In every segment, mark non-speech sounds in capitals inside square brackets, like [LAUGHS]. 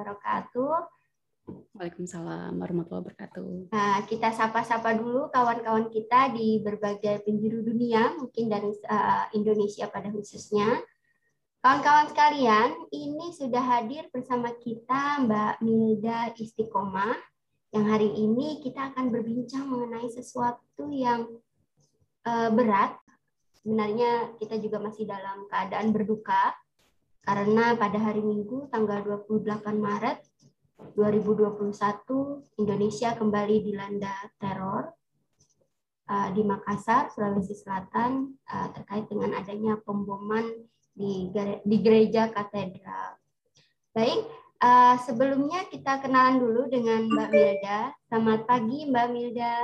wabarakatuh. Waalaikumsalam warahmatullahi wabarakatuh. Nah, kita sapa-sapa dulu kawan-kawan kita di berbagai penjuru dunia, mungkin dari uh, Indonesia pada khususnya. Kawan-kawan sekalian, ini sudah hadir bersama kita Mbak Milda Istiqomah, yang hari ini kita akan berbincang mengenai sesuatu yang uh, berat, sebenarnya kita juga masih dalam keadaan berduka karena pada hari Minggu tanggal 28 Maret 2021 Indonesia kembali dilanda teror uh, di Makassar, Sulawesi Selatan uh, terkait dengan adanya pemboman di, di gereja katedral. Baik, uh, sebelumnya kita kenalan dulu dengan Mbak Milda. Selamat pagi Mbak Milda.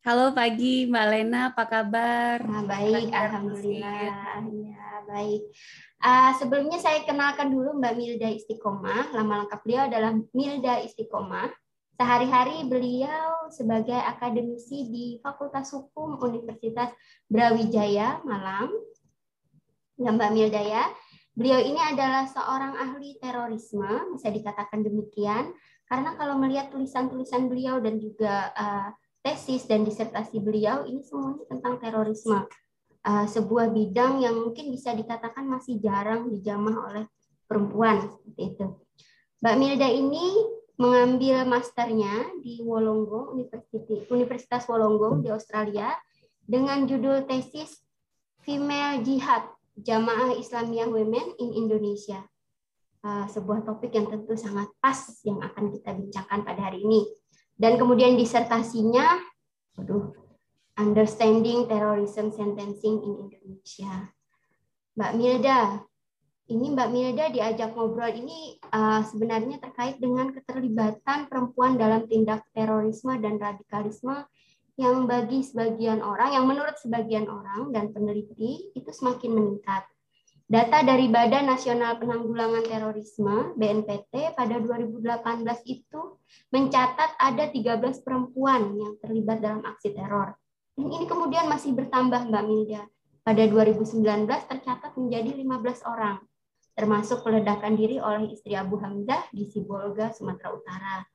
Halo pagi Mbak Lena, apa kabar? Nah, baik, alhamdulillah. Ya, baik. Uh, sebelumnya saya kenalkan dulu Mbak Milda Istiqomah. Lama lengkap beliau adalah Milda Istiqomah. Sehari-hari beliau sebagai akademisi di Fakultas Hukum Universitas Brawijaya, Malang. Ya, Mbak Milda ya. Beliau ini adalah seorang ahli terorisme, bisa dikatakan demikian. Karena kalau melihat tulisan-tulisan beliau dan juga uh, tesis dan disertasi beliau ini semuanya tentang terorisme. Uh, sebuah bidang yang mungkin bisa dikatakan masih jarang dijamah oleh perempuan seperti itu. Mbak Milda ini mengambil masternya di Wollongong University, Universitas Wollongong di Australia dengan judul tesis Female Jihad Jamaah Islamiyah Women in Indonesia. Uh, sebuah topik yang tentu sangat pas yang akan kita bincangkan pada hari ini. Dan kemudian disertasinya, aduh, Understanding Terrorism Sentencing in Indonesia. Mbak Milda, ini Mbak Milda diajak ngobrol ini uh, sebenarnya terkait dengan keterlibatan perempuan dalam tindak terorisme dan radikalisme yang bagi sebagian orang, yang menurut sebagian orang dan peneliti itu semakin meningkat. Data dari Badan Nasional Penanggulangan Terorisme (BNPT) pada 2018 itu mencatat ada 13 perempuan yang terlibat dalam aksi teror. Dan ini kemudian masih bertambah Mbak Milda. Pada 2019 tercatat menjadi 15 orang, termasuk peledakan diri oleh istri Abu Hamzah di Sibolga, Sumatera Utara.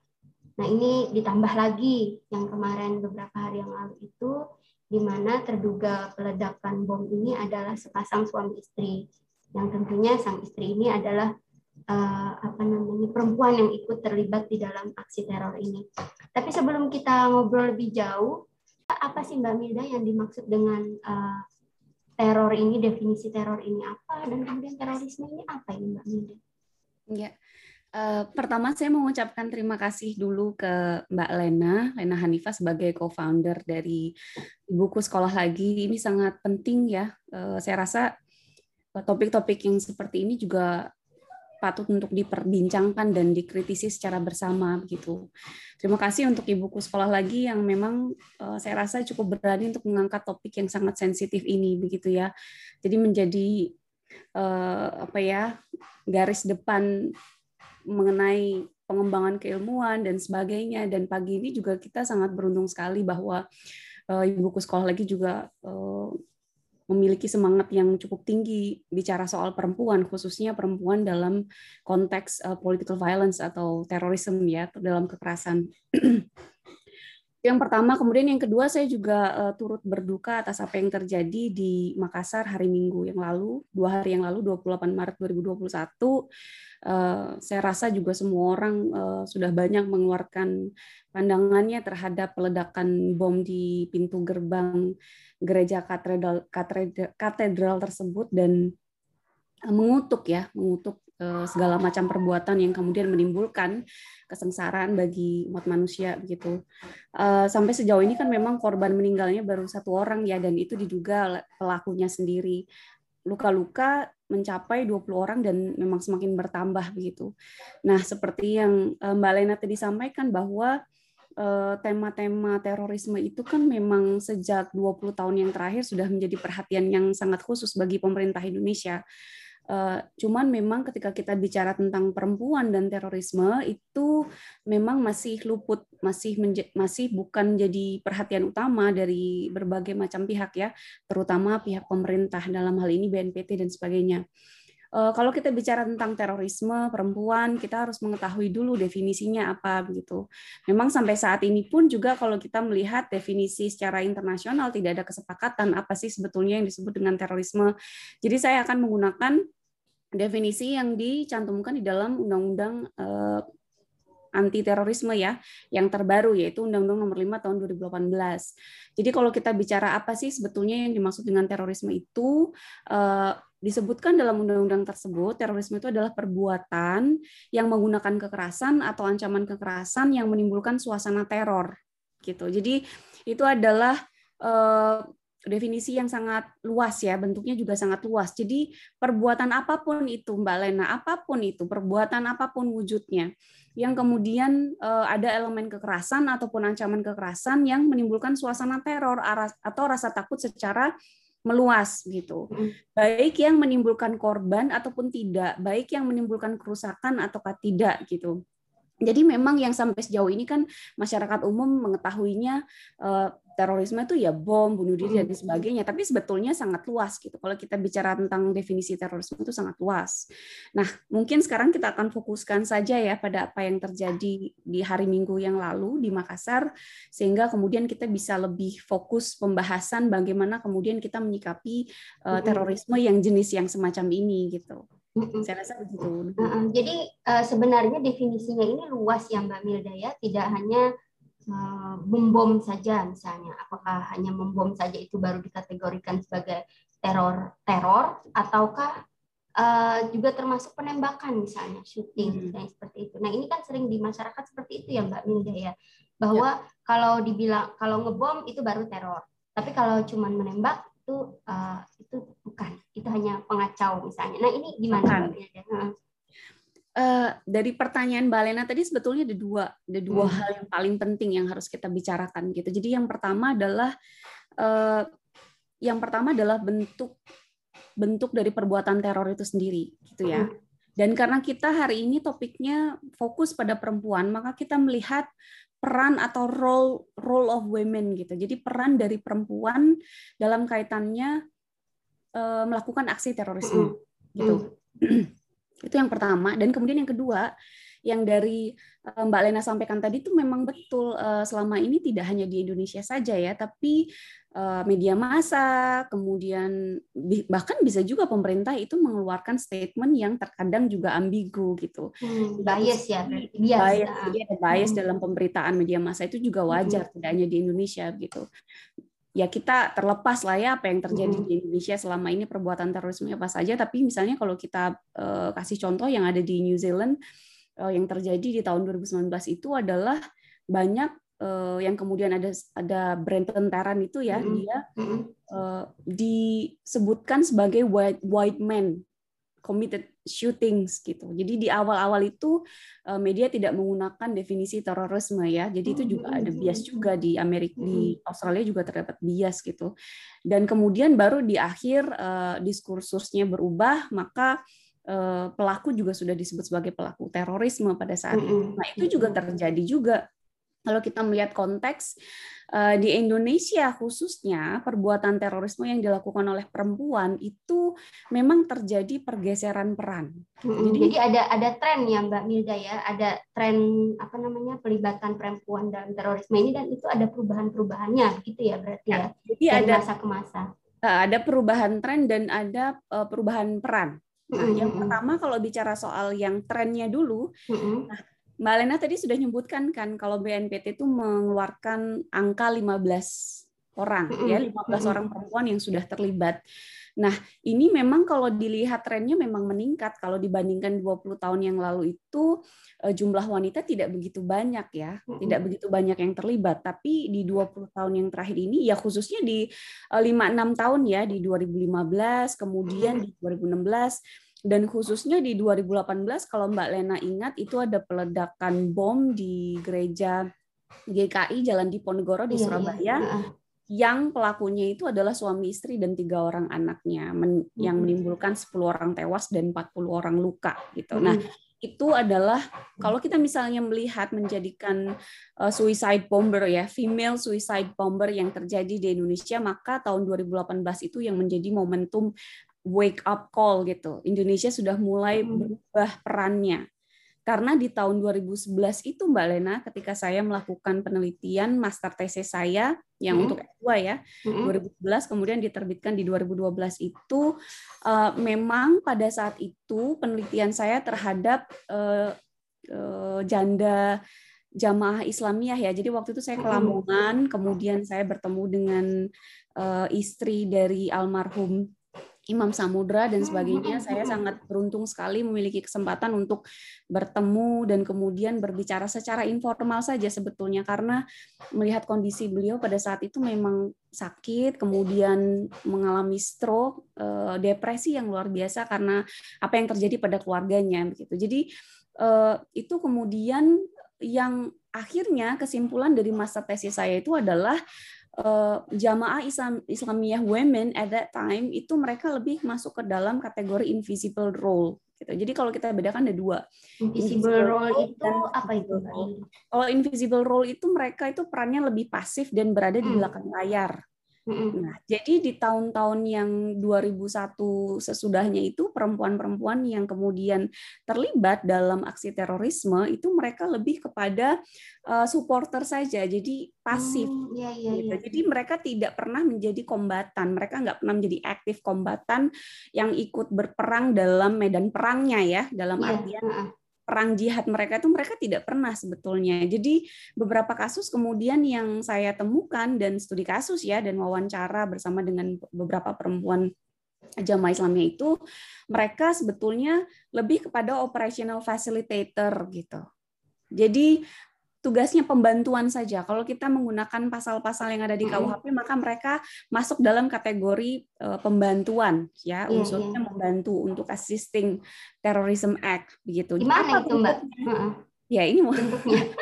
Nah ini ditambah lagi yang kemarin beberapa hari yang lalu itu di mana terduga peledakan bom ini adalah sepasang suami istri yang tentunya sang istri ini adalah uh, apa namanya perempuan yang ikut terlibat di dalam aksi teror ini. Tapi sebelum kita ngobrol lebih jauh, apa sih Mbak Milda yang dimaksud dengan uh, teror ini, definisi teror ini apa, dan kemudian terorisme ini apa ini Mbak Milda? Ya, Uh, pertama saya mengucapkan terima kasih dulu ke Mbak Lena, Lena Hanifah sebagai co-founder dari buku Sekolah Lagi. Ini sangat penting ya. Uh, saya rasa topik-topik yang seperti ini juga patut untuk diperbincangkan dan dikritisi secara bersama begitu. Terima kasih untuk ibuku sekolah lagi yang memang uh, saya rasa cukup berani untuk mengangkat topik yang sangat sensitif ini begitu ya. Jadi menjadi uh, apa ya garis depan mengenai pengembangan keilmuan dan sebagainya dan pagi ini juga kita sangat beruntung sekali bahwa uh, ibuku sekolah lagi juga uh, memiliki semangat yang cukup tinggi bicara soal perempuan, khususnya perempuan dalam konteks uh, political violence atau terorisme ya, dalam kekerasan. [CLEARS THROAT] yang pertama, kemudian yang kedua saya juga uh, turut berduka atas apa yang terjadi di Makassar hari Minggu yang lalu, dua hari yang lalu, 28 Maret 2021. Uh, saya rasa juga semua orang uh, sudah banyak mengeluarkan pandangannya terhadap peledakan bom di pintu gerbang gereja katedral katedral, katedral tersebut dan eh, mengutuk ya mengutuk eh, segala macam perbuatan yang kemudian menimbulkan kesengsaraan bagi umat manusia begitu eh, sampai sejauh ini kan memang korban meninggalnya baru satu orang ya dan itu diduga pelakunya sendiri luka-luka mencapai 20 orang dan memang semakin bertambah begitu. Nah, seperti yang Mbak Lena tadi sampaikan bahwa Eh, tema-tema terorisme itu kan memang sejak 20 tahun yang terakhir sudah menjadi perhatian yang sangat khusus bagi pemerintah Indonesia. Eh, cuman memang ketika kita bicara tentang perempuan dan terorisme itu memang masih luput, masih masih bukan jadi perhatian utama dari berbagai macam pihak ya, terutama pihak pemerintah dalam hal ini BNPT dan sebagainya. uh, kalau kita bicara tentang terorisme perempuan, kita harus mengetahui dulu definisinya apa begitu. Memang sampai saat ini pun juga kalau kita melihat definisi secara internasional tidak ada kesepakatan apa sih sebetulnya yang disebut dengan terorisme. Jadi saya akan menggunakan definisi yang dicantumkan di dalam Undang-Undang uh, anti terorisme ya yang terbaru yaitu Undang-Undang Nomor 5 Tahun 2018. Jadi kalau kita bicara apa sih sebetulnya yang dimaksud dengan terorisme itu eh, disebutkan dalam undang-undang tersebut terorisme itu adalah perbuatan yang menggunakan kekerasan atau ancaman kekerasan yang menimbulkan suasana teror gitu. Jadi itu adalah eh, definisi yang sangat luas ya, bentuknya juga sangat luas. Jadi perbuatan apa pun itu Mbak Lena, apa pun itu, perbuatan apa pun wujudnya, yang kemudian eh, ada elemen kekerasan ataupun ancaman kekerasan yang menimbulkan suasana teror atau rasa takut secara meluas gitu. Baik yang menimbulkan korban ataupun tidak, baik yang menimbulkan kerusakan ataukah tidak gitu. Jadi memang yang sampai sejauh ini kan masyarakat umum mengetahuinya eh, terorisme itu ya bom, bunuh diri dan sebagainya. Tapi sebetulnya sangat luas gitu. Kalau kita bicara tentang definisi terorisme itu sangat luas. Nah, mungkin sekarang kita akan fokuskan saja ya pada apa yang terjadi di hari Minggu yang lalu di Makassar, sehingga kemudian kita bisa lebih fokus pembahasan bagaimana kemudian kita menyikapi uh, terorisme yang jenis yang semacam ini gitu. Saya rasa begitu. Jadi uh, sebenarnya definisinya ini luas ya Mbak Milda ya, tidak hanya Eh, membom saja misalnya. Apakah hanya membom saja itu baru dikategorikan sebagai teror teror ataukah uh, juga termasuk penembakan misalnya shooting hmm. misalnya seperti itu. Nah ini kan sering di masyarakat seperti itu ya Mbak Minda ya. Bahwa ya. kalau dibilang kalau ngebom itu baru teror. Tapi kalau cuma menembak itu uh, itu bukan itu hanya pengacau misalnya nah ini gimana Minda? uh, dari pertanyaan Mbak Lena tadi sebetulnya ada dua ada dua hmm. hal yang paling penting yang harus kita bicarakan gitu. Jadi yang pertama adalah uh, yang pertama adalah bentuk bentuk dari perbuatan teror itu sendiri gitu ya. Hmm. Dan karena kita hari ini topiknya fokus pada perempuan, maka kita melihat peran atau role role of women gitu. Jadi peran dari perempuan dalam kaitannya uh, melakukan aksi terorisme gitu. Hmm. [CLEARS THROAT] Itu yang pertama. Dan kemudian yang kedua, yang dari eh, Mbak Lena sampaikan tadi itu memang betul eh, selama ini tidak hanya di Indonesia saja ya, tapi eh, media massa, kemudian bahkan bisa juga pemerintah itu mengeluarkan statement yang terkadang juga ambigu gitu. Hmm, bias ya, bias. Bias, ada bias hmm. dalam pemberitaan media massa itu juga wajar, hmm. tidak hanya di Indonesia gitu ya kita terlepas lah ya apa yang terjadi di Indonesia selama ini perbuatan terorisme apa saja tapi misalnya kalau kita uh, kasih contoh yang ada di New Zealand uh, yang terjadi di tahun 2019 itu adalah banyak uh, yang kemudian ada ada Brenton Tarrant itu ya dia uh, disebutkan sebagai white white man committed shootings gitu. Jadi di awal-awal itu eh, media tidak menggunakan definisi terorisme ya. Jadi itu juga ada bias juga di Amerika di Australia juga terdapat bias gitu. Dan kemudian baru di akhir uh, diskursusnya berubah maka uh, pelaku juga sudah disebut sebagai pelaku terorisme pada saat itu. Nah, itu juga terjadi juga kalau kita melihat konteks eh, di Indonesia khususnya perbuatan terorisme yang dilakukan oleh perempuan itu memang terjadi pergeseran peran. Jadi, Jadi ada ada tren ya Mbak Milda ya, ada tren apa namanya pelibatan perempuan dalam terorisme ini dan itu ada perubahan-perubahannya gitu ya berarti ya. ya jadi dari ada masa ke masa. Eh, ada perubahan tren dan ada eh, perubahan peran. Nah, mm -hmm. yang pertama kalau bicara soal yang trennya dulu, mm -hmm. nah Mbak Lena tadi sudah menyebutkan kan kalau BNPT itu mengeluarkan angka 15 orang mm -hmm. ya 15 mm -hmm. orang perempuan yang sudah terlibat. Nah, ini memang kalau dilihat trennya memang meningkat kalau dibandingkan 20 tahun yang lalu itu eh, jumlah wanita tidak begitu banyak ya, tidak begitu banyak yang terlibat. Tapi di 20 tahun yang terakhir ini ya khususnya di 5 eh, 6 tahun ya di 2015, kemudian di 2016 dan khususnya di 2018 kalau Mbak Lena ingat itu ada peledakan bom di gereja GKI Jalan Diponegoro di iya, iya. Surabaya yang pelakunya itu adalah suami istri dan tiga orang anaknya men yang menimbulkan 10 orang tewas dan 40 orang luka gitu. Nah, itu adalah kalau kita misalnya melihat menjadikan uh, suicide bomber ya, female suicide bomber yang terjadi di Indonesia, maka tahun 2018 itu yang menjadi momentum wake up call gitu. Indonesia sudah mulai berubah perannya. Karena di tahun 2011 itu Mbak Lena ketika saya melakukan penelitian master thesis saya yang hmm. untuk S2 ya, hmm. 2011 kemudian diterbitkan di 2012 itu uh, memang pada saat itu penelitian saya terhadap uh, uh, janda jamaah Islamiyah ya. Jadi waktu itu saya ke Lamongan, kemudian saya bertemu dengan uh, istri dari almarhum Imam Samudra dan sebagainya. Saya sangat beruntung sekali memiliki kesempatan untuk bertemu dan kemudian berbicara secara informal saja sebetulnya karena melihat kondisi beliau pada saat itu memang sakit, kemudian mengalami stroke, eh, depresi yang luar biasa karena apa yang terjadi pada keluarganya begitu. Jadi eh, itu kemudian yang akhirnya kesimpulan dari masa tesis saya itu adalah uh, jamaah Islam Islamiyah women at that time itu mereka lebih masuk ke dalam kategori invisible role gitu. Jadi kalau kita bedakan ada dua. Invisible, invisible role itu apa itu? Kalau invisible role itu mereka itu perannya lebih pasif dan berada di hmm. belakang layar. Nah, jadi di tahun-tahun yang 2001 sesudahnya itu perempuan-perempuan yang kemudian terlibat dalam aksi terorisme itu mereka lebih kepada uh, supporter saja, jadi pasif. Hmm, iya, iya, gitu. iya. Jadi mereka tidak pernah menjadi kombatan, mereka nggak pernah menjadi aktif kombatan yang ikut berperang dalam medan perangnya ya, dalam iya, artian perang jihad mereka itu mereka tidak pernah sebetulnya. Jadi beberapa kasus kemudian yang saya temukan dan studi kasus ya dan wawancara bersama dengan beberapa perempuan jamaah Islamnya itu mereka sebetulnya lebih kepada operational facilitator gitu. Jadi tugasnya pembantuan saja. Kalau kita menggunakan pasal-pasal yang ada di KUHP, maka mereka masuk dalam kategori uh, pembantuan, ya, yeah, unsurnya membantu untuk assisting terrorism act, begitu. Gimana Apa itu, Mbak? Ya, ini bentuknya. [LAUGHS]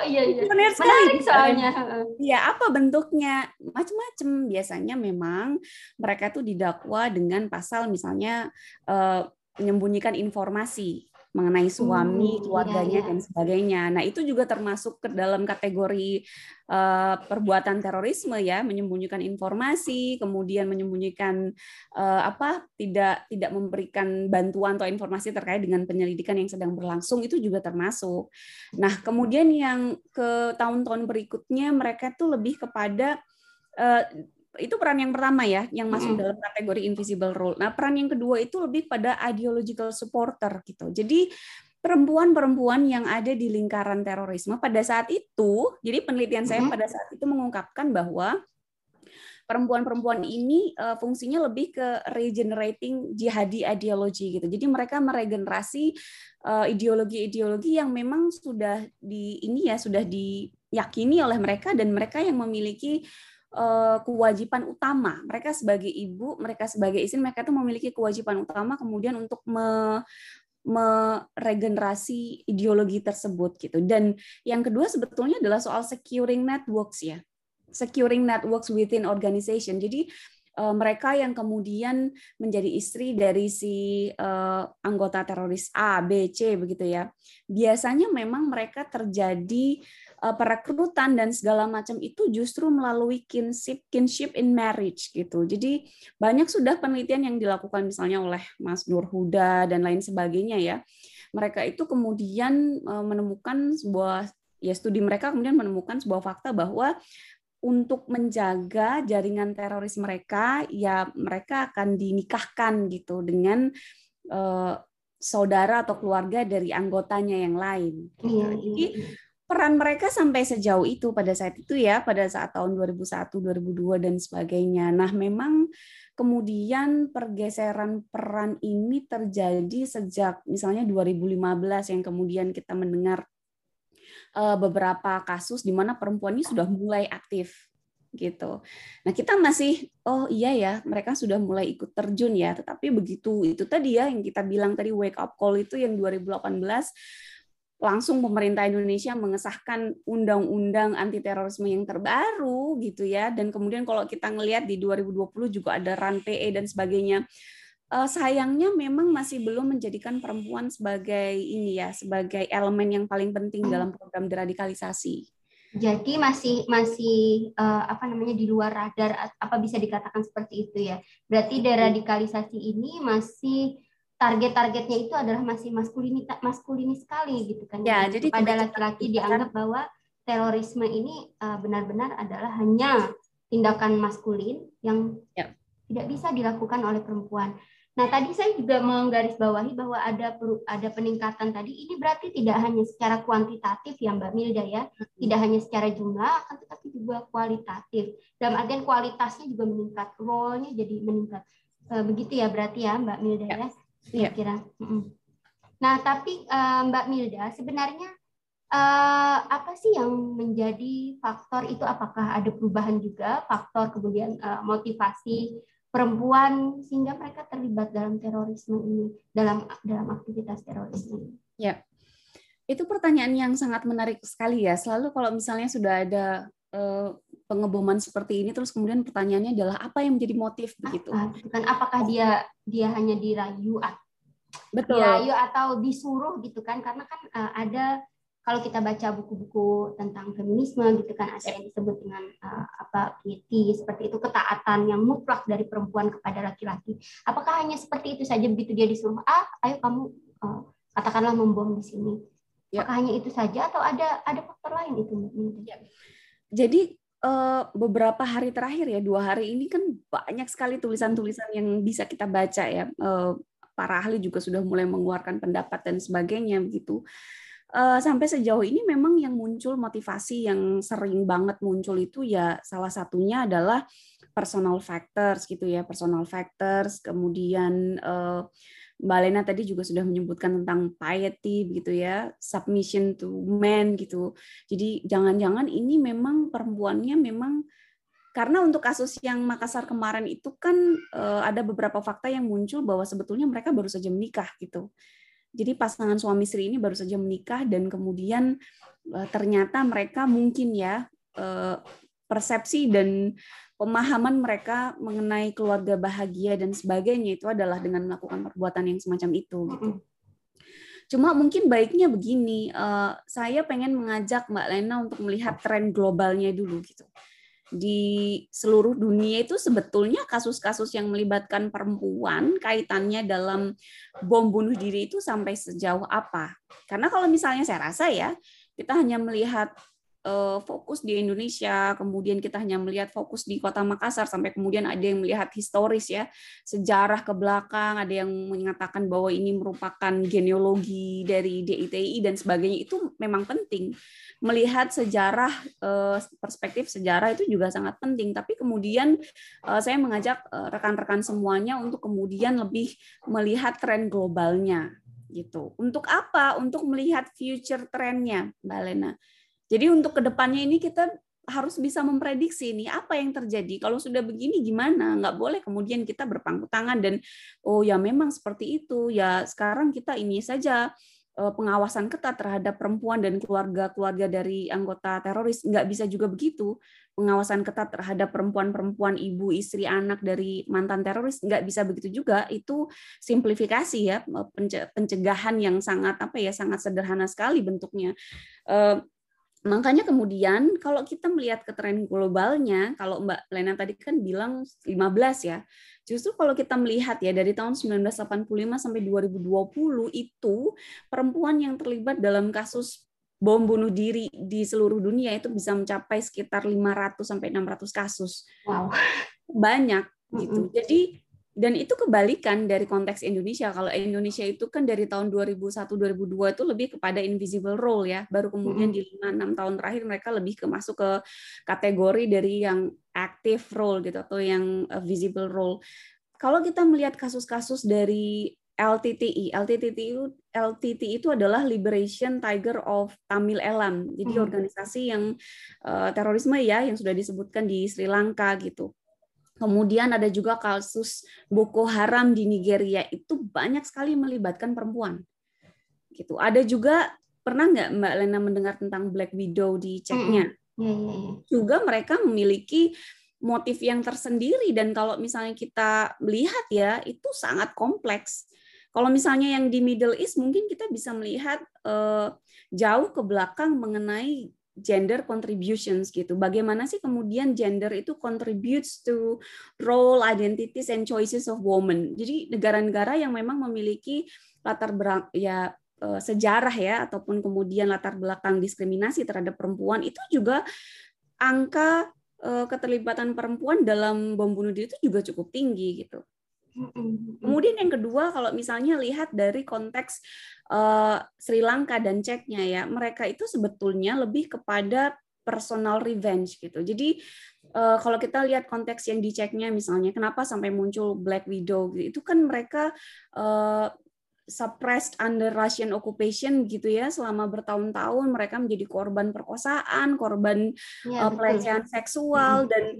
Iya, iya. Benar sekali. soalnya. Ya, apa bentuknya? Macam-macam. Biasanya memang mereka itu didakwa dengan pasal misalnya uh, menyembunyikan informasi mengenai suami, hmm, keluarganya iya, iya. dan sebagainya. Nah, itu juga termasuk ke dalam kategori uh, perbuatan terorisme ya, menyembunyikan informasi, kemudian menyembunyikan uh, apa? tidak tidak memberikan bantuan atau informasi terkait dengan penyelidikan yang sedang berlangsung itu juga termasuk. Nah, kemudian yang ke tahun-tahun berikutnya mereka tuh lebih kepada uh, itu peran yang pertama ya yang masuk dalam kategori invisible role. Nah, peran yang kedua itu lebih pada ideological supporter gitu. Jadi perempuan-perempuan yang ada di lingkaran terorisme pada saat itu, jadi penelitian saya pada saat itu mengungkapkan bahwa perempuan-perempuan ini uh, fungsinya lebih ke regenerating jihadi ideology gitu. Jadi mereka meregenerasi uh, ideologi-ideologi yang memang sudah di ini ya sudah diyakini oleh mereka dan mereka yang memiliki kewajiban utama mereka sebagai ibu, mereka sebagai istri, mereka itu memiliki kewajiban utama kemudian untuk me, meregenerasi ideologi tersebut gitu. Dan yang kedua sebetulnya adalah soal securing networks ya, securing networks within organization. Jadi eh, mereka yang kemudian menjadi istri dari si uh, anggota teroris A, B, C begitu ya. Biasanya memang mereka terjadi perekrutan dan segala macam itu justru melalui kinship kinship in marriage gitu. Jadi banyak sudah penelitian yang dilakukan misalnya oleh Mas Nur Huda dan lain sebagainya ya. Mereka itu kemudian uh, menemukan sebuah ya studi mereka kemudian menemukan sebuah fakta bahwa untuk menjaga jaringan teroris mereka ya mereka akan dinikahkan gitu dengan uh, saudara atau keluarga dari anggotanya yang lain. Gitu. Jadi iya, iya peran mereka sampai sejauh itu pada saat itu ya, pada saat tahun 2001, 2002 dan sebagainya. Nah, memang kemudian pergeseran peran ini terjadi sejak misalnya 2015 yang kemudian kita mendengar eh, beberapa kasus di mana perempuan ini sudah mulai aktif gitu. Nah, kita masih oh iya ya, mereka sudah mulai ikut terjun ya, tetapi begitu itu tadi ya yang kita bilang tadi wake up call itu yang 2018 langsung pemerintah Indonesia mengesahkan undang-undang anti terorisme yang terbaru gitu ya. Dan kemudian kalau kita ngelihat di 2020 juga ada RAN PE dan sebagainya uh, sayangnya memang masih belum menjadikan perempuan sebagai ini ya sebagai elemen yang paling penting dalam program deradikalisasi. Jadi masih masih uh, apa namanya di luar radar apa bisa dikatakan seperti itu ya. Berarti deradikalisasi ini masih target-targetnya itu adalah masih maskulini maskulinis sekali gitu kan. Ya, jadi pada laki-laki dianggap bahwa terorisme ini uh, benar-benar adalah hanya tindakan maskulin yang ya. tidak bisa dilakukan oleh perempuan. Nah, tadi saya juga menggarisbawahi bahwa ada ada peningkatan tadi. Ini berarti tidak hanya secara kuantitatif ya Mbak Milda ya, tidak hanya secara jumlah, tetapi juga kualitatif. Dalam artian kualitasnya juga meningkat, role-nya jadi meningkat. E, begitu ya berarti ya Mbak Milda ya, ya. Kira. Nah, tapi e, Mbak Milda sebenarnya e, apa sih yang menjadi faktor itu? Apakah ada perubahan juga faktor kemudian motivasi perempuan sehingga mereka terlibat dalam terorisme ini dalam dalam aktivitas terorisme. Ya, itu pertanyaan yang sangat menarik sekali ya. Selalu kalau misalnya sudah ada pengeboman seperti ini, terus kemudian pertanyaannya adalah apa yang menjadi motif begitu? Kan apakah dia dia hanya dirayu, betul, dirayu atau disuruh gitu kan? Karena kan uh, ada kalau kita baca buku-buku tentang feminisme gitu kan ada yang disebut dengan uh, apa piety seperti itu ketaatan yang mutlak dari perempuan kepada laki-laki. Apakah hanya seperti itu saja begitu dia disuruh ah ayo kamu uh, katakanlah membom di sini. Ya. Apakah hanya itu saja atau ada ada faktor lain itu? Ya. Jadi uh, beberapa hari terakhir ya dua hari ini kan banyak sekali tulisan-tulisan yang bisa kita baca ya. Uh, para ahli juga sudah mulai mengeluarkan pendapat dan sebagainya begitu uh, sampai sejauh ini memang yang muncul motivasi yang sering banget muncul itu ya salah satunya adalah personal factors gitu ya personal factors kemudian Mbak Lena tadi juga sudah menyebutkan tentang piety gitu ya submission to men gitu. Jadi jangan-jangan ini memang perempuannya memang karena untuk kasus yang Makassar kemarin itu kan uh, ada beberapa fakta yang muncul bahwa sebetulnya mereka baru saja menikah gitu. Jadi pasangan suami istri ini baru saja menikah dan kemudian eh, ternyata mereka mungkin ya eh, persepsi dan pemahaman mereka mengenai keluarga bahagia dan sebagainya itu adalah dengan melakukan perbuatan yang semacam itu gitu. Cuma mungkin baiknya begini, eh, saya pengen mengajak Mbak Lena untuk melihat tren globalnya dulu gitu di seluruh dunia itu sebetulnya kasus-kasus yang melibatkan perempuan kaitannya dalam bom bunuh diri itu sampai sejauh apa? Karena kalau misalnya saya rasa ya, kita hanya melihat uh, fokus di Indonesia, kemudian kita hanya melihat fokus di Kota Makassar sampai kemudian ada yang melihat historis ya, sejarah ke belakang, ada yang mengatakan bahwa ini merupakan genealogi dari DITI dan sebagainya itu memang penting melihat sejarah eh, perspektif sejarah itu juga sangat penting. Tapi kemudian eh, saya mengajak eh, rekan-rekan semuanya untuk kemudian lebih melihat tren globalnya gitu. Untuk apa? Untuk melihat future trennya, Mbak Lena. Jadi untuk ke depannya ini kita harus bisa memprediksi nih apa yang terjadi. Kalau sudah begini gimana? Nggak boleh kemudian kita berpangku tangan dan oh ya memang seperti itu. Ya sekarang kita ini saja Eh, pengawasan ketat terhadap perempuan dan keluarga-keluarga dari anggota teroris nggak bisa juga begitu pengawasan ketat terhadap perempuan-perempuan ibu istri anak dari mantan teroris nggak bisa begitu juga itu simplifikasi ya pencegahan yang sangat apa ya sangat sederhana sekali bentuknya eh, makanya kemudian kalau kita melihat ke tren globalnya kalau Mbak Lena tadi kan bilang 15 ya Justru kalau kita melihat ya dari tahun 1985 sampai 2020 itu perempuan yang terlibat dalam kasus bom bunuh diri di seluruh dunia itu bisa mencapai sekitar 500 sampai 600 kasus. Wow. Banyak gitu. Mm -hmm. Jadi dan itu kebalikan dari konteks Indonesia. Kalau Indonesia itu kan dari tahun 2001 2002 itu lebih kepada invisible role ya. Baru kemudian di 5 6 tahun terakhir mereka lebih ke masuk ke kategori dari yang active role gitu atau yang uh, visible role. Kalau kita melihat kasus-kasus dari LTTI, LTTI itu LTT itu adalah Liberation Tiger of Tamil Elam. Jadi hmm. organisasi yang uh, terorisme ya yang sudah disebutkan di Sri Lanka gitu. Kemudian ada juga kasus Boko Haram di Nigeria itu banyak sekali melibatkan perempuan. Gitu. Ada juga pernah nggak Mbak Lena mendengar tentang Black Widow di Ceknya? Hmm. Juga mereka memiliki motif yang tersendiri dan kalau misalnya kita melihat ya itu sangat kompleks. Kalau misalnya yang di Middle East mungkin kita bisa melihat uh, jauh ke belakang mengenai gender contributions gitu. Bagaimana sih kemudian gender itu contributes to role, identities and choices of women. Jadi negara-negara yang memang memiliki latar belakang ya eh, sejarah ya ataupun kemudian latar belakang diskriminasi terhadap perempuan itu juga angka eh, keterlibatan perempuan dalam bom bunuh diri itu juga cukup tinggi gitu. Kemudian yang kedua, kalau misalnya lihat dari konteks uh, Sri Lanka dan Ceknya ya, mereka itu sebetulnya lebih kepada personal revenge gitu. Jadi uh, kalau kita lihat konteks yang di Ceknya misalnya, kenapa sampai muncul Black Widow gitu, itu kan mereka uh, suppressed under Russian occupation gitu ya selama bertahun-tahun mereka menjadi korban perkosaan, korban ya, uh, pelecehan seksual dan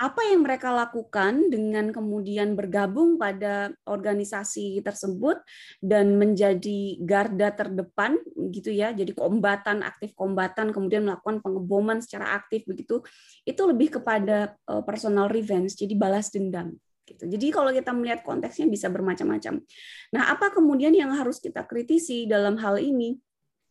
apa yang mereka lakukan dengan kemudian bergabung pada organisasi tersebut dan menjadi garda terdepan gitu ya jadi kombatan aktif kombatan kemudian melakukan pengeboman secara aktif begitu itu lebih kepada eh, personal revenge jadi balas dendam gitu. Jadi kalau kita melihat konteksnya bisa bermacam-macam. Nah, apa kemudian yang harus kita kritisi dalam hal ini?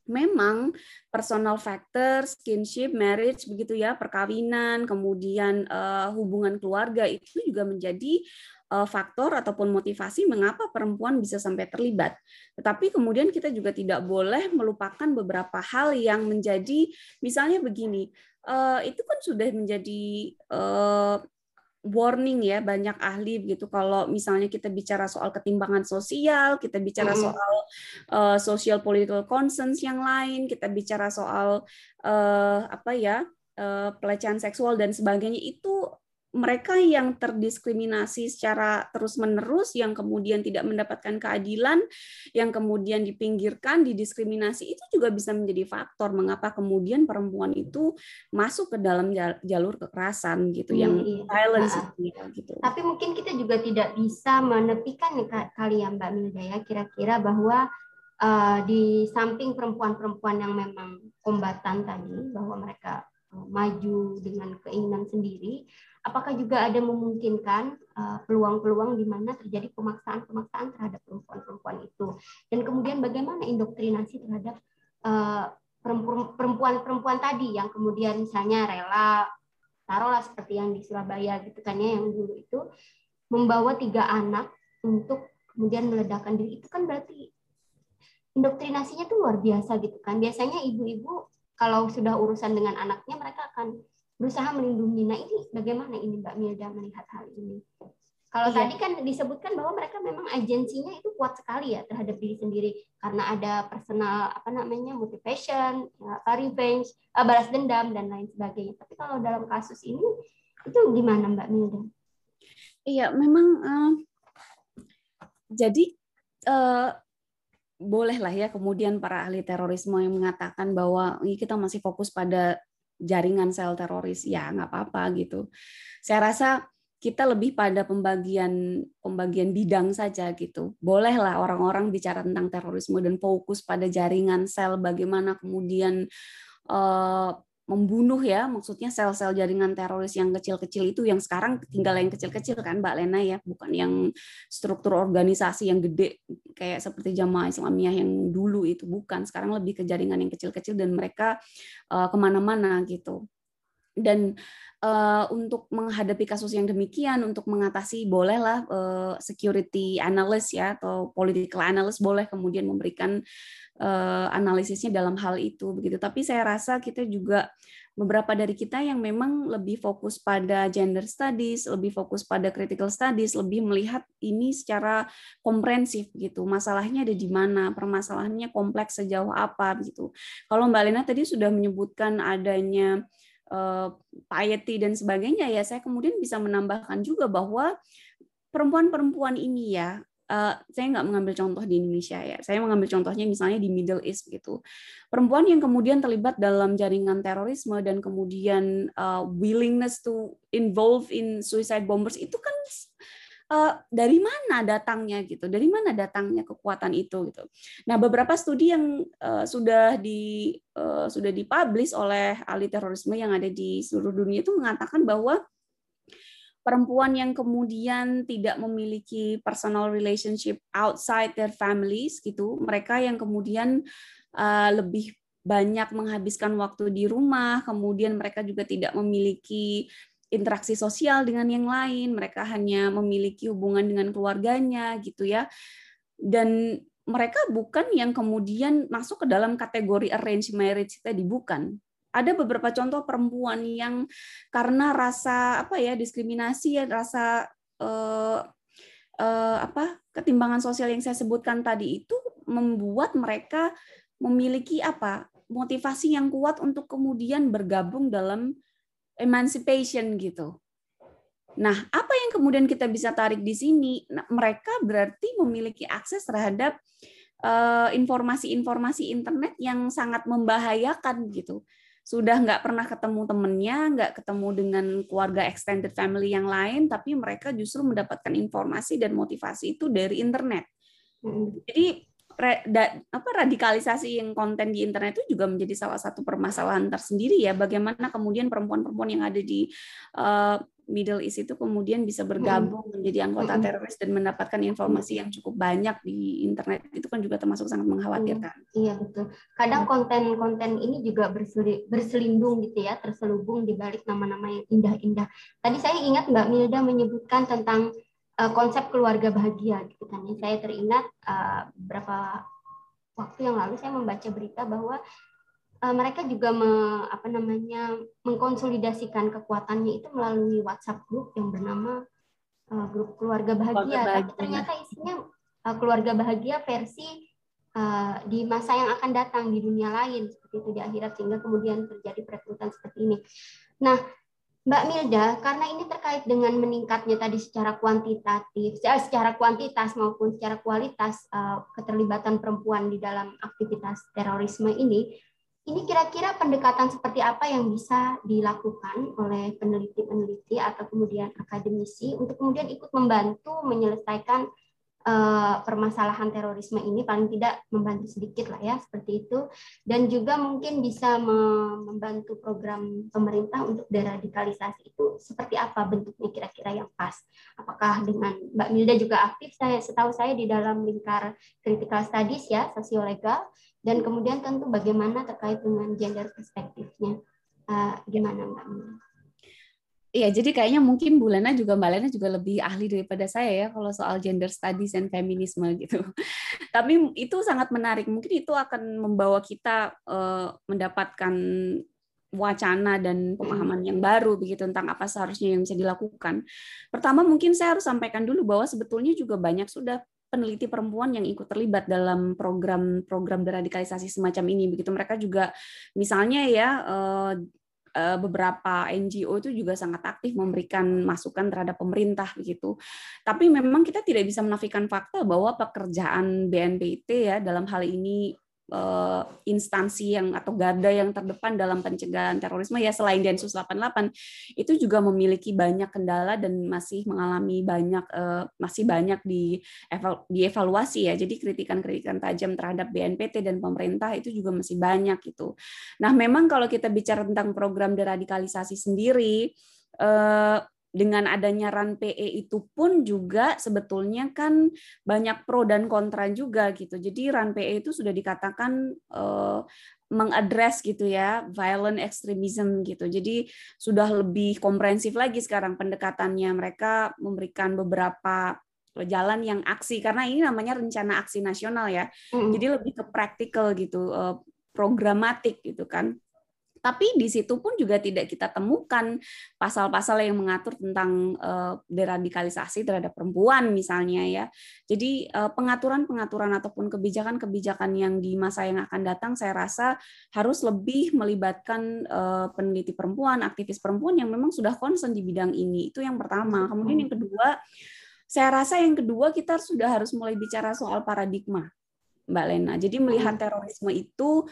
Memang personal factor, skinship, marriage begitu ya, perkawinan, kemudian uh, hubungan keluarga itu juga menjadi uh, faktor ataupun motivasi mengapa perempuan bisa sampai terlibat. Tetapi kemudian kita juga tidak boleh melupakan beberapa hal yang menjadi misalnya begini, uh, itu kan sudah menjadi uh, warning ya banyak ahli begitu kalau misalnya kita bicara soal ketimbangan sosial, kita bicara mm soal uh, social political concerns yang lain, kita bicara soal uh, apa ya uh, pelecehan seksual dan sebagainya itu mereka yang terdiskriminasi secara terus-menerus, yang kemudian tidak mendapatkan keadilan, yang kemudian dipinggirkan, didiskriminasi, itu juga bisa menjadi faktor mengapa kemudian perempuan itu masuk ke dalam jalur kekerasan gitu, hmm, yang violence nah, gitu. Tapi mungkin kita juga tidak bisa menepikan kali ya Mbak Milda ya, kira-kira bahwa uh, di samping perempuan-perempuan yang memang kombatan tadi, bahwa mereka uh, maju dengan keinginan sendiri, apakah juga ada memungkinkan uh, peluang-peluang di mana terjadi pemaksaan-pemaksaan terhadap perempuan-perempuan itu? Dan kemudian bagaimana indoktrinasi terhadap uh, perempuan-perempuan tadi yang kemudian misalnya rela taruhlah seperti yang di Surabaya gitu kan ya yang dulu itu membawa tiga anak untuk kemudian meledakkan diri? Itu kan berarti indoktrinasinya tuh luar biasa gitu kan. Biasanya ibu-ibu kalau sudah urusan dengan anaknya mereka akan berusaha melindungi. Nah ini bagaimana ini Mbak Milda melihat hal ini? Kalau iya. tadi kan disebutkan bahwa mereka memang agensinya itu kuat sekali ya terhadap diri sendiri karena ada personal apa namanya motivation, ya, revenge, uh, balas dendam dan lain sebagainya. Tapi kalau dalam kasus ini itu gimana Mbak Milda? Iya, memang uh, jadi uh, bolehlah ya kemudian para ahli terorisme yang mengatakan bahwa kita masih fokus pada jaringan sel teroris ya nggak apa-apa gitu. Saya rasa kita lebih pada pembagian pembagian bidang saja gitu. Bolehlah orang-orang bicara tentang terorisme dan fokus pada jaringan sel bagaimana kemudian uh, membunuh ya, maksudnya sel-sel jaringan teroris yang kecil-kecil itu yang sekarang tinggal yang kecil-kecil kan Mbak Lena ya, bukan yang struktur organisasi yang gede kayak seperti jamaah Islamiyah yang dulu itu bukan, sekarang lebih ke jaringan yang kecil-kecil dan mereka uh, ke mana-mana gitu. Dan uh, untuk menghadapi kasus yang demikian, untuk mengatasi bolehlah uh, security analyst ya atau political analyst boleh kemudian memberikan uh, analisisnya dalam hal itu begitu. Tapi saya rasa kita juga beberapa dari kita yang memang lebih fokus pada gender studies, lebih fokus pada critical studies, lebih melihat ini secara komprehensif gitu. Masalahnya ada di mana, permasalahannya kompleks sejauh apa gitu. Kalau Mbak Lena tadi sudah menyebutkan adanya uh, piety dan sebagainya ya, saya kemudian bisa menambahkan juga bahwa perempuan-perempuan ini ya uh, saya nggak mengambil contoh di Indonesia ya. Saya mengambil contohnya misalnya di Middle East gitu. Perempuan yang kemudian terlibat dalam jaringan terorisme dan kemudian uh, willingness to involve in suicide bombers itu kan uh, dari mana datangnya gitu? Dari mana datangnya kekuatan itu gitu? Nah, beberapa studi yang uh, sudah di uh, sudah dipublish oleh ahli terorisme yang ada di seluruh dunia itu mengatakan bahwa perempuan yang kemudian tidak memiliki personal relationship outside their families gitu mereka yang kemudian uh, lebih banyak menghabiskan waktu di rumah, kemudian mereka juga tidak memiliki interaksi sosial dengan yang lain, mereka hanya memiliki hubungan dengan keluarganya gitu ya. Dan mereka bukan yang kemudian masuk ke dalam kategori arranged marriage tadi bukan. Ada beberapa contoh perempuan yang karena rasa apa ya diskriminasi ya rasa eh, eh, apa ketimbangan sosial yang saya sebutkan tadi itu membuat mereka memiliki apa motivasi yang kuat untuk kemudian bergabung dalam emancipation gitu. Nah, apa yang kemudian kita bisa tarik di sini? Nah, mereka berarti memiliki akses terhadap eh, informasi-informasi uh, internet yang sangat membahayakan gitu. Sudah nggak pernah ketemu temennya, nggak ketemu dengan keluarga extended family yang lain, tapi mereka justru mendapatkan informasi dan motivasi itu dari internet. Jadi apa radikalisasi yang konten di internet itu juga menjadi salah satu permasalahan tersendiri ya bagaimana kemudian perempuan-perempuan yang ada di uh, Middle East itu kemudian bisa bergabung hmm. menjadi anggota hmm. teroris dan mendapatkan informasi yang cukup banyak di internet itu kan juga termasuk sangat mengkhawatirkan. Iya betul. Kadang konten-konten ini juga berselindung gitu ya, terselubung di balik nama-nama yang indah-indah. Tadi saya ingat Mbak Milda menyebutkan tentang uh, konsep keluarga bahagia gitu kan ya. Saya teringat uh, beberapa waktu yang lalu saya membaca berita bahwa uh, mereka juga me, apa namanya mengkonsolidasikan kekuatannya itu melalui WhatsApp group yang bernama uh, grup keluarga bahagia. keluarga bahagia. Tapi ternyata isinya uh, keluarga bahagia versi uh, di masa yang akan datang di dunia lain seperti itu di akhirat sehingga kemudian terjadi perekrutan seperti ini. Nah, Mbak Milda, karena ini terkait dengan meningkatnya tadi secara kuantitatif, secara kuantitas maupun secara kualitas uh, keterlibatan perempuan di dalam aktivitas terorisme ini, ini kira-kira pendekatan seperti apa yang bisa dilakukan oleh peneliti-peneliti atau kemudian akademisi untuk kemudian ikut membantu menyelesaikan Eh, permasalahan terorisme ini paling tidak membantu sedikit lah ya seperti itu. Dan juga mungkin bisa membantu program pemerintah untuk deradikalisasi itu seperti apa bentuknya kira-kira yang pas. Apakah dengan Mbak Milda juga aktif? Saya setahu saya di dalam lingkar critical studies ya sosiolegal dan kemudian tentu bagaimana terkait dengan gender perspektifnya. Uh, gimana Mbak Milda Iya, jadi kayaknya mungkin Bulana juga Mbak Lena juga lebih ahli daripada saya ya kalau soal gender studies dan feminisme [LAUGHS] gitu. Tapi itu sangat menarik. Mungkin itu akan membawa kita uh, mendapatkan wacana dan pemahaman yang baru begitu tentang apa seharusnya yang bisa dilakukan. Pertama mungkin saya harus sampaikan dulu bahwa sebetulnya juga banyak sudah peneliti perempuan yang ikut terlibat dalam program-program deradikalisasi semacam ini begitu mereka juga misalnya ya Eh, beberapa NGO itu juga sangat aktif memberikan masukan terhadap pemerintah begitu. Tapi memang kita tidak bisa menafikan fakta bahwa pekerjaan BNPT ya dalam hal ini uh, instansi yang atau garda yang terdepan dalam pencegahan terorisme ya selain Densus 88 itu juga memiliki banyak kendala dan masih mengalami banyak uh, masih banyak di eval, dievaluasi ya. Jadi kritikan-kritikan tajam terhadap BNPT dan pemerintah itu juga masih banyak itu. Nah, memang kalau kita bicara tentang program deradikalisasi sendiri uh, dengan adanya RAN PE itu pun juga sebetulnya kan banyak pro dan kontra juga gitu. Jadi RAN PE itu sudah dikatakan uh, mengadres gitu ya violent extremism gitu. Jadi sudah lebih komprehensif lagi sekarang pendekatannya. Mereka memberikan beberapa jalan yang aksi karena ini namanya rencana aksi nasional ya. Jadi lebih ke praktikal gitu, eh, programatik gitu kan. Tapi di situ pun juga tidak kita temukan pasal-pasal yang mengatur tentang uh, deradikalisasi terhadap perempuan misalnya ya. Jadi uh, pengaturan-pengaturan ataupun kebijakan-kebijakan yang di masa yang akan datang saya rasa harus lebih melibatkan uh, peneliti perempuan, aktivis perempuan yang memang sudah concern di bidang ini. Itu yang pertama. Kemudian yang kedua, saya rasa yang kedua kita sudah harus mulai bicara soal paradigma. Mbak Lena. Jadi melihat terorisme itu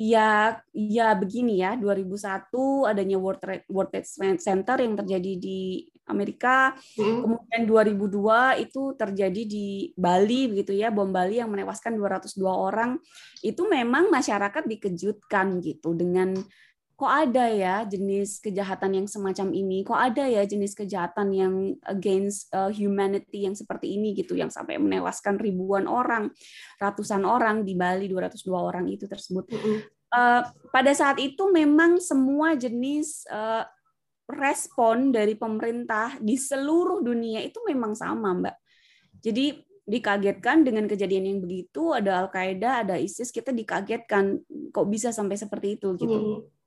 ya ya begini ya 2001 adanya World Trade, World Trade Center yang terjadi di Amerika hmm. kemudian 2002 itu terjadi di Bali begitu ya bom Bali yang menewaskan 202 orang itu memang masyarakat dikejutkan gitu dengan kok ada ya jenis kejahatan yang semacam ini, kok ada ya jenis kejahatan yang against uh, humanity yang seperti ini gitu, yang sampai menewaskan ribuan orang, ratusan orang di Bali, 202 orang itu tersebut. uh, pada saat itu memang semua jenis uh, respon dari pemerintah di seluruh dunia itu memang sama, Mbak. Jadi dikagetkan dengan kejadian yang begitu, ada Al-Qaeda, ada ISIS, kita dikagetkan kok bisa sampai seperti itu gitu. Hmm.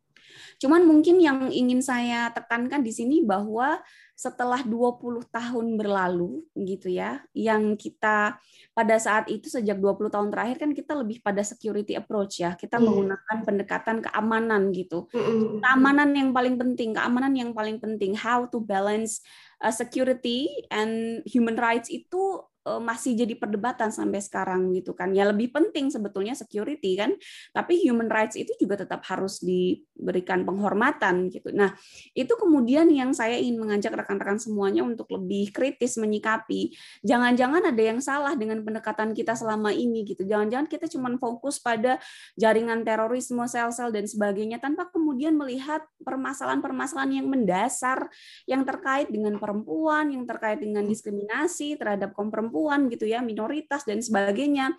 Cuman mungkin yang ingin saya tekankan di sini bahwa setelah 20 tahun berlalu gitu ya, yang kita pada saat itu sejak 20 tahun terakhir kan kita lebih pada security approach ya. Kita yeah. menggunakan pendekatan keamanan gitu. Keamanan yang paling penting, keamanan yang paling penting how to balance uh, security and human rights itu masih jadi perdebatan sampai sekarang gitu kan. Ya lebih penting sebetulnya security kan, tapi human rights itu juga tetap harus diberikan penghormatan gitu. Nah, itu kemudian yang saya ingin mengajak rekan-rekan semuanya untuk lebih kritis menyikapi. Jangan-jangan ada yang salah dengan pendekatan kita selama ini gitu. Jangan-jangan kita cuma fokus pada jaringan terorisme, sel-sel dan sebagainya tanpa kemudian melihat permasalahan-permasalahan yang mendasar yang terkait dengan perempuan, yang terkait dengan diskriminasi terhadap kaum perempuan gitu ya, minoritas dan sebagainya.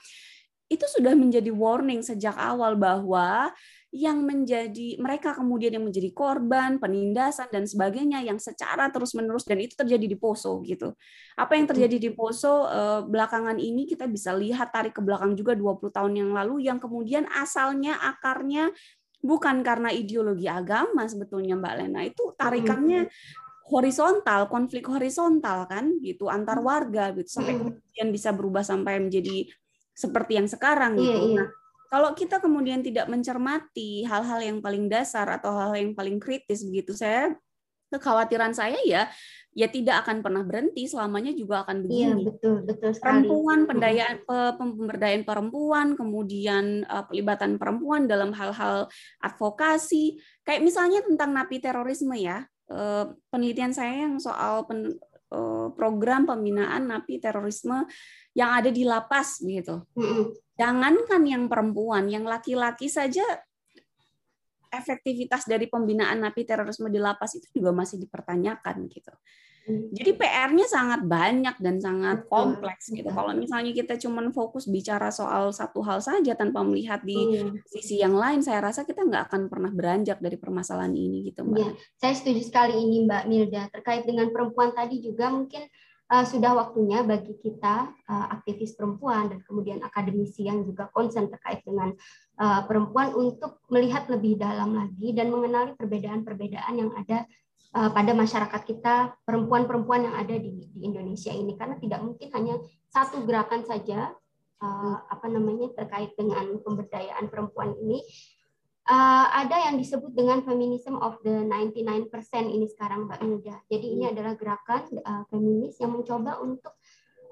Itu sudah menjadi warning sejak awal bahwa yang menjadi mereka kemudian yang menjadi korban penindasan dan sebagainya yang secara terus-menerus dan itu terjadi di Poso gitu. Apa yang terjadi di Poso eh, belakangan ini kita bisa lihat tarik ke belakang juga 20 tahun yang lalu yang kemudian asalnya akarnya bukan karena ideologi agama sebetulnya Mbak Lena itu tarikannya horizontal, konflik horizontal kan gitu antar hmm. warga gitu sampai hmm. kemudian bisa berubah sampai menjadi seperti yang sekarang gitu. Iya, iya. Nah, kalau kita kemudian tidak mencermati hal-hal yang paling dasar atau hal-hal yang paling kritis begitu, saya kekhawatiran saya ya ya tidak akan pernah berhenti selamanya juga akan begini. Iya, betul, betul sekali. Perempuan, pendayaan pemberdayaan perempuan, kemudian uh, pelibatan perempuan dalam hal-hal advokasi, kayak misalnya tentang napi terorisme ya. Eh, penelitian saya yang soal pen, eh, program pembinaan napi terorisme yang ada di lapas gitu. Jangankan yang perempuan, yang laki-laki saja efektivitas dari pembinaan napi terorisme di lapas itu juga masih dipertanyakan gitu. Jadi PR-nya sangat banyak dan sangat kompleks gitu. Kalau misalnya kita cuma fokus bicara soal satu hal saja tanpa melihat di hmm. sisi yang lain, saya rasa kita nggak akan pernah beranjak dari permasalahan ini gitu, Mbak. Ya, saya setuju sekali ini Mbak Milda. Terkait dengan perempuan tadi juga mungkin uh, sudah waktunya bagi kita uh, aktivis perempuan dan kemudian akademisi yang juga konsen terkait dengan uh, perempuan untuk melihat lebih dalam lagi dan mengenali perbedaan-perbedaan yang ada uh, pada masyarakat kita perempuan-perempuan yang ada di, di Indonesia ini karena tidak mungkin hanya satu gerakan saja uh, apa namanya terkait dengan pemberdayaan perempuan ini uh, ada yang disebut dengan feminism of the 99% ini sekarang Mbak Milda. Jadi ini adalah gerakan uh, feminis yang mencoba untuk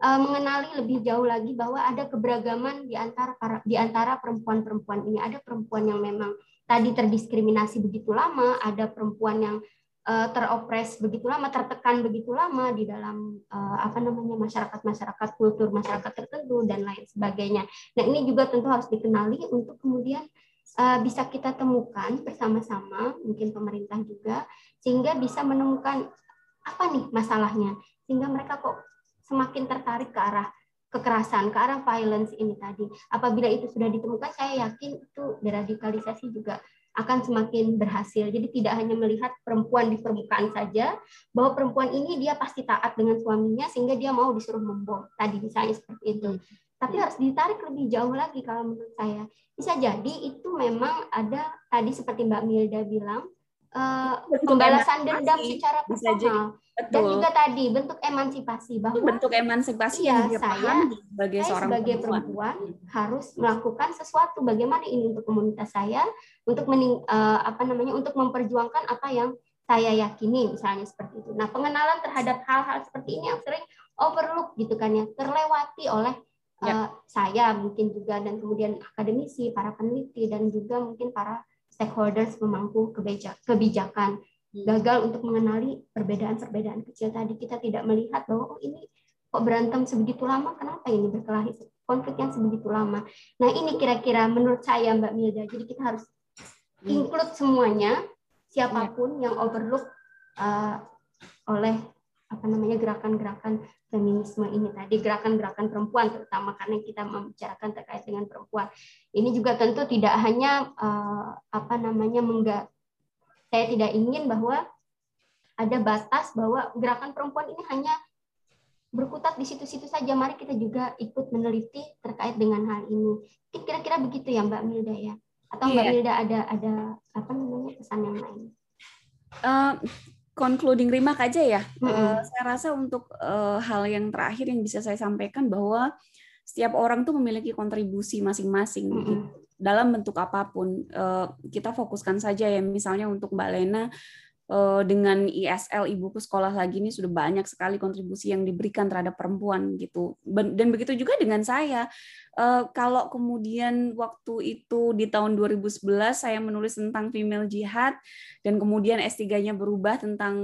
uh, mengenali lebih jauh lagi bahwa ada keberagaman di antara di antara perempuan-perempuan ini. Ada perempuan yang memang tadi terdiskriminasi begitu lama, ada perempuan yang uh, teropres begitu lama, tertekan begitu lama di dalam uh, apa namanya masyarakat-masyarakat kultur masyarakat tertentu dan lain sebagainya. Nah ini juga tentu harus dikenali untuk kemudian uh, bisa kita temukan bersama-sama, mungkin pemerintah juga, sehingga bisa menemukan apa nih masalahnya, sehingga mereka kok semakin tertarik ke arah kekerasan, ke arah violence ini tadi. Apabila itu sudah ditemukan, saya yakin itu deradikalisasi juga akan semakin berhasil. Jadi tidak hanya melihat perempuan di permukaan saja, bahwa perempuan ini dia pasti taat dengan suaminya sehingga dia mau disuruh membom. Tadi misalnya seperti itu. Tapi harus ditarik lebih jauh lagi kalau menurut saya. Bisa jadi itu memang ada tadi seperti Mbak Milda bilang, uh, pembalasan dendam secara personal dan juga tadi bentuk emansipasi bahwa bentuk emansipasi ya, yang saya sebagai saya seorang sebagai perempuan. perempuan harus melakukan sesuatu bagaimana ini untuk komunitas saya untuk mening, uh, apa namanya untuk memperjuangkan apa yang saya yakini misalnya seperti itu. Nah, pengenalan terhadap hal-hal seperti ini yang sering overlook gitu kan ya, terlewati oleh ya. uh, saya mungkin juga dan kemudian akademisi, para peneliti dan juga mungkin para stakeholders pemangku kebijakan. Gagal untuk mengenali perbedaan-perbedaan kecil tadi. Kita tidak melihat bahwa oh ini kok berantem sebegitu lama? Kenapa ini berkelahi? Konflik yang sebegitu lama. Nah ini kira-kira menurut saya Mbak Milda. Jadi kita harus include semuanya siapa pun yang overlook uh, oleh apa namanya gerakan-gerakan feminisme ini tadi. Gerakan-gerakan perempuan terutama karena kita membicarakan terkait dengan perempuan. Ini juga tentu tidak hanya uh, apa namanya mengga saya tidak ingin bahwa ada batas bahwa gerakan perempuan ini hanya berkutat di situ-situ saja mari kita juga ikut meneliti terkait dengan hal ini kira-kira begitu ya Mbak Milda ya atau Mbak yeah. Milda ada ada apa namanya pesan yang lain uh, concluding remark aja ya. Mm -hmm. uh, saya rasa untuk uh, hal yang terakhir yang bisa saya sampaikan bahwa setiap orang tuh memiliki kontribusi masing-masing mm -hmm. gitu. Dalam bentuk apa pun. Uh, kita fokuskan saja ya misalnya untuk Mbak Lena uh, dengan ISL ibuku sekolah lagi ini sudah banyak sekali kontribusi yang diberikan terhadap perempuan gitu. Dan begitu juga dengan saya uh, kalau kemudian waktu itu di tahun 2011 saya menulis tentang female jihad dan kemudian S3-nya berubah tentang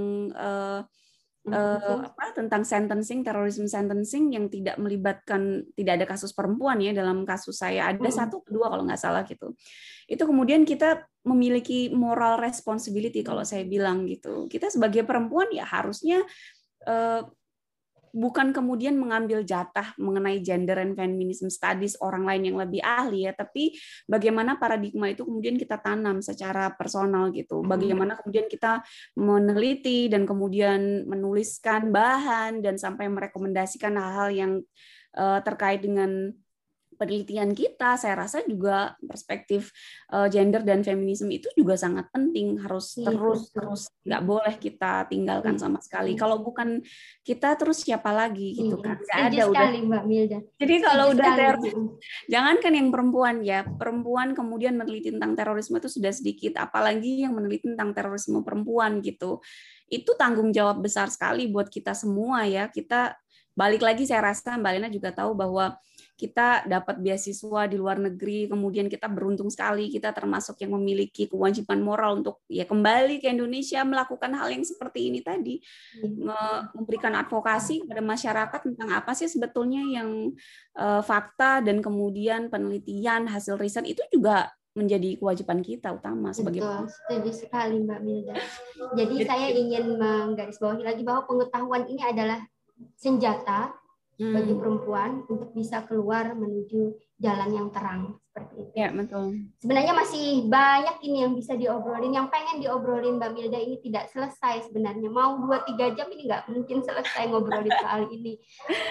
uh, apa tentang sentencing terorisme sentencing yang tidak melibatkan tidak ada kasus perempuan ya dalam kasus saya. Ada satu kedua kalau nggak salah gitu. Itu kemudian kita memiliki moral responsibility kalau saya bilang gitu. Kita sebagai perempuan ya harusnya uh, bukan kemudian mengambil jatah mengenai gender and feminism studies orang lain yang lebih ahli ya, tapi bagaimana paradigma itu kemudian kita tanam secara personal gitu. Hmm. Bagaimana kemudian kita meneliti dan kemudian menuliskan bahan dan sampai merekomendasikan hal-hal yang uh, terkait dengan penelitian kita, saya rasa juga perspektif uh, gender dan feminisme itu juga sangat penting, harus iya, terus betul. terus nggak boleh kita tinggalkan iya. sama sekali. Iya. Kalau bukan kita terus siapa lagi gitu iya. kan? Nggak ada sekali, udah. Mbak Milda. Jadi kalau Setuju udah teroris, jangankan yang perempuan ya, perempuan kemudian meneliti tentang terorisme itu sudah sedikit, apalagi yang meneliti tentang terorisme perempuan gitu. Itu tanggung jawab besar sekali buat kita semua ya. Kita balik lagi saya rasa Mbak Lena juga tahu bahwa kita dapat beasiswa di luar negeri, kemudian kita beruntung sekali kita termasuk yang memiliki kewajiban moral untuk ya kembali ke Indonesia melakukan hal yang seperti ini tadi, hmm. memberikan advokasi kepada masyarakat tentang apa sih sebetulnya yang uh, fakta dan kemudian penelitian hasil riset itu juga menjadi kewajiban kita utama sebagai Betul, setuju sekali Mbak Milda. [LAUGHS] Jadi saya ingin menggarisbawahi lagi bahwa pengetahuan ini adalah senjata hmm. bagi perempuan untuk bisa keluar menuju jalan yang terang seperti itu. Ya, betul. Sebenarnya masih banyak ini yang bisa diobrolin, yang pengen diobrolin Mbak Milda ini tidak selesai sebenarnya. Mau dua tiga jam ini nggak mungkin selesai ngobrolin soal ini.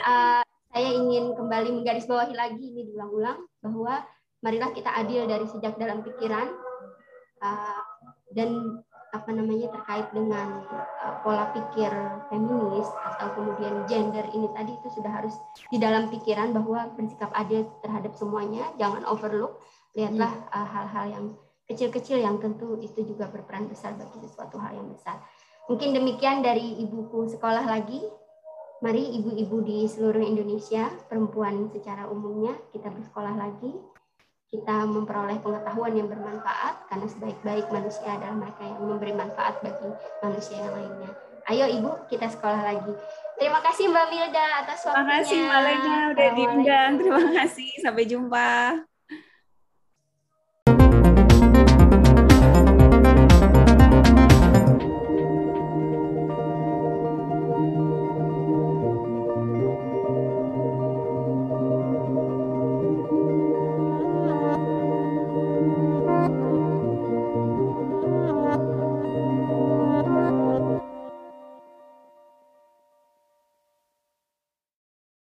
Uh, saya ingin kembali menggarisbawahi lagi ini diulang-ulang bahwa marilah kita adil dari sejak dalam pikiran uh, dan apa namanya terkait dengan uh, pola pikir feminis atau kemudian gender ini tadi itu sudah harus di dalam pikiran bahwa bersikap adil terhadap semuanya, jangan overlook. Lihatlah hmm. uh, hal-hal yang kecil-kecil yang tentu itu juga berperan besar bagi sesuatu hal yang besar. Mungkin demikian dari ibuku sekolah lagi. Mari ibu-ibu di seluruh Indonesia, perempuan secara umumnya kita bersekolah lagi kita memperoleh pengetahuan yang bermanfaat karena sebaik-baik manusia adalah mereka yang memberi manfaat bagi manusia yang lainnya. Ayo Ibu, kita sekolah lagi. Terima kasih Mbak Milda atas waktunya. Terima kasih Mbak Lena udah diundang. Terima kasih. Sampai jumpa.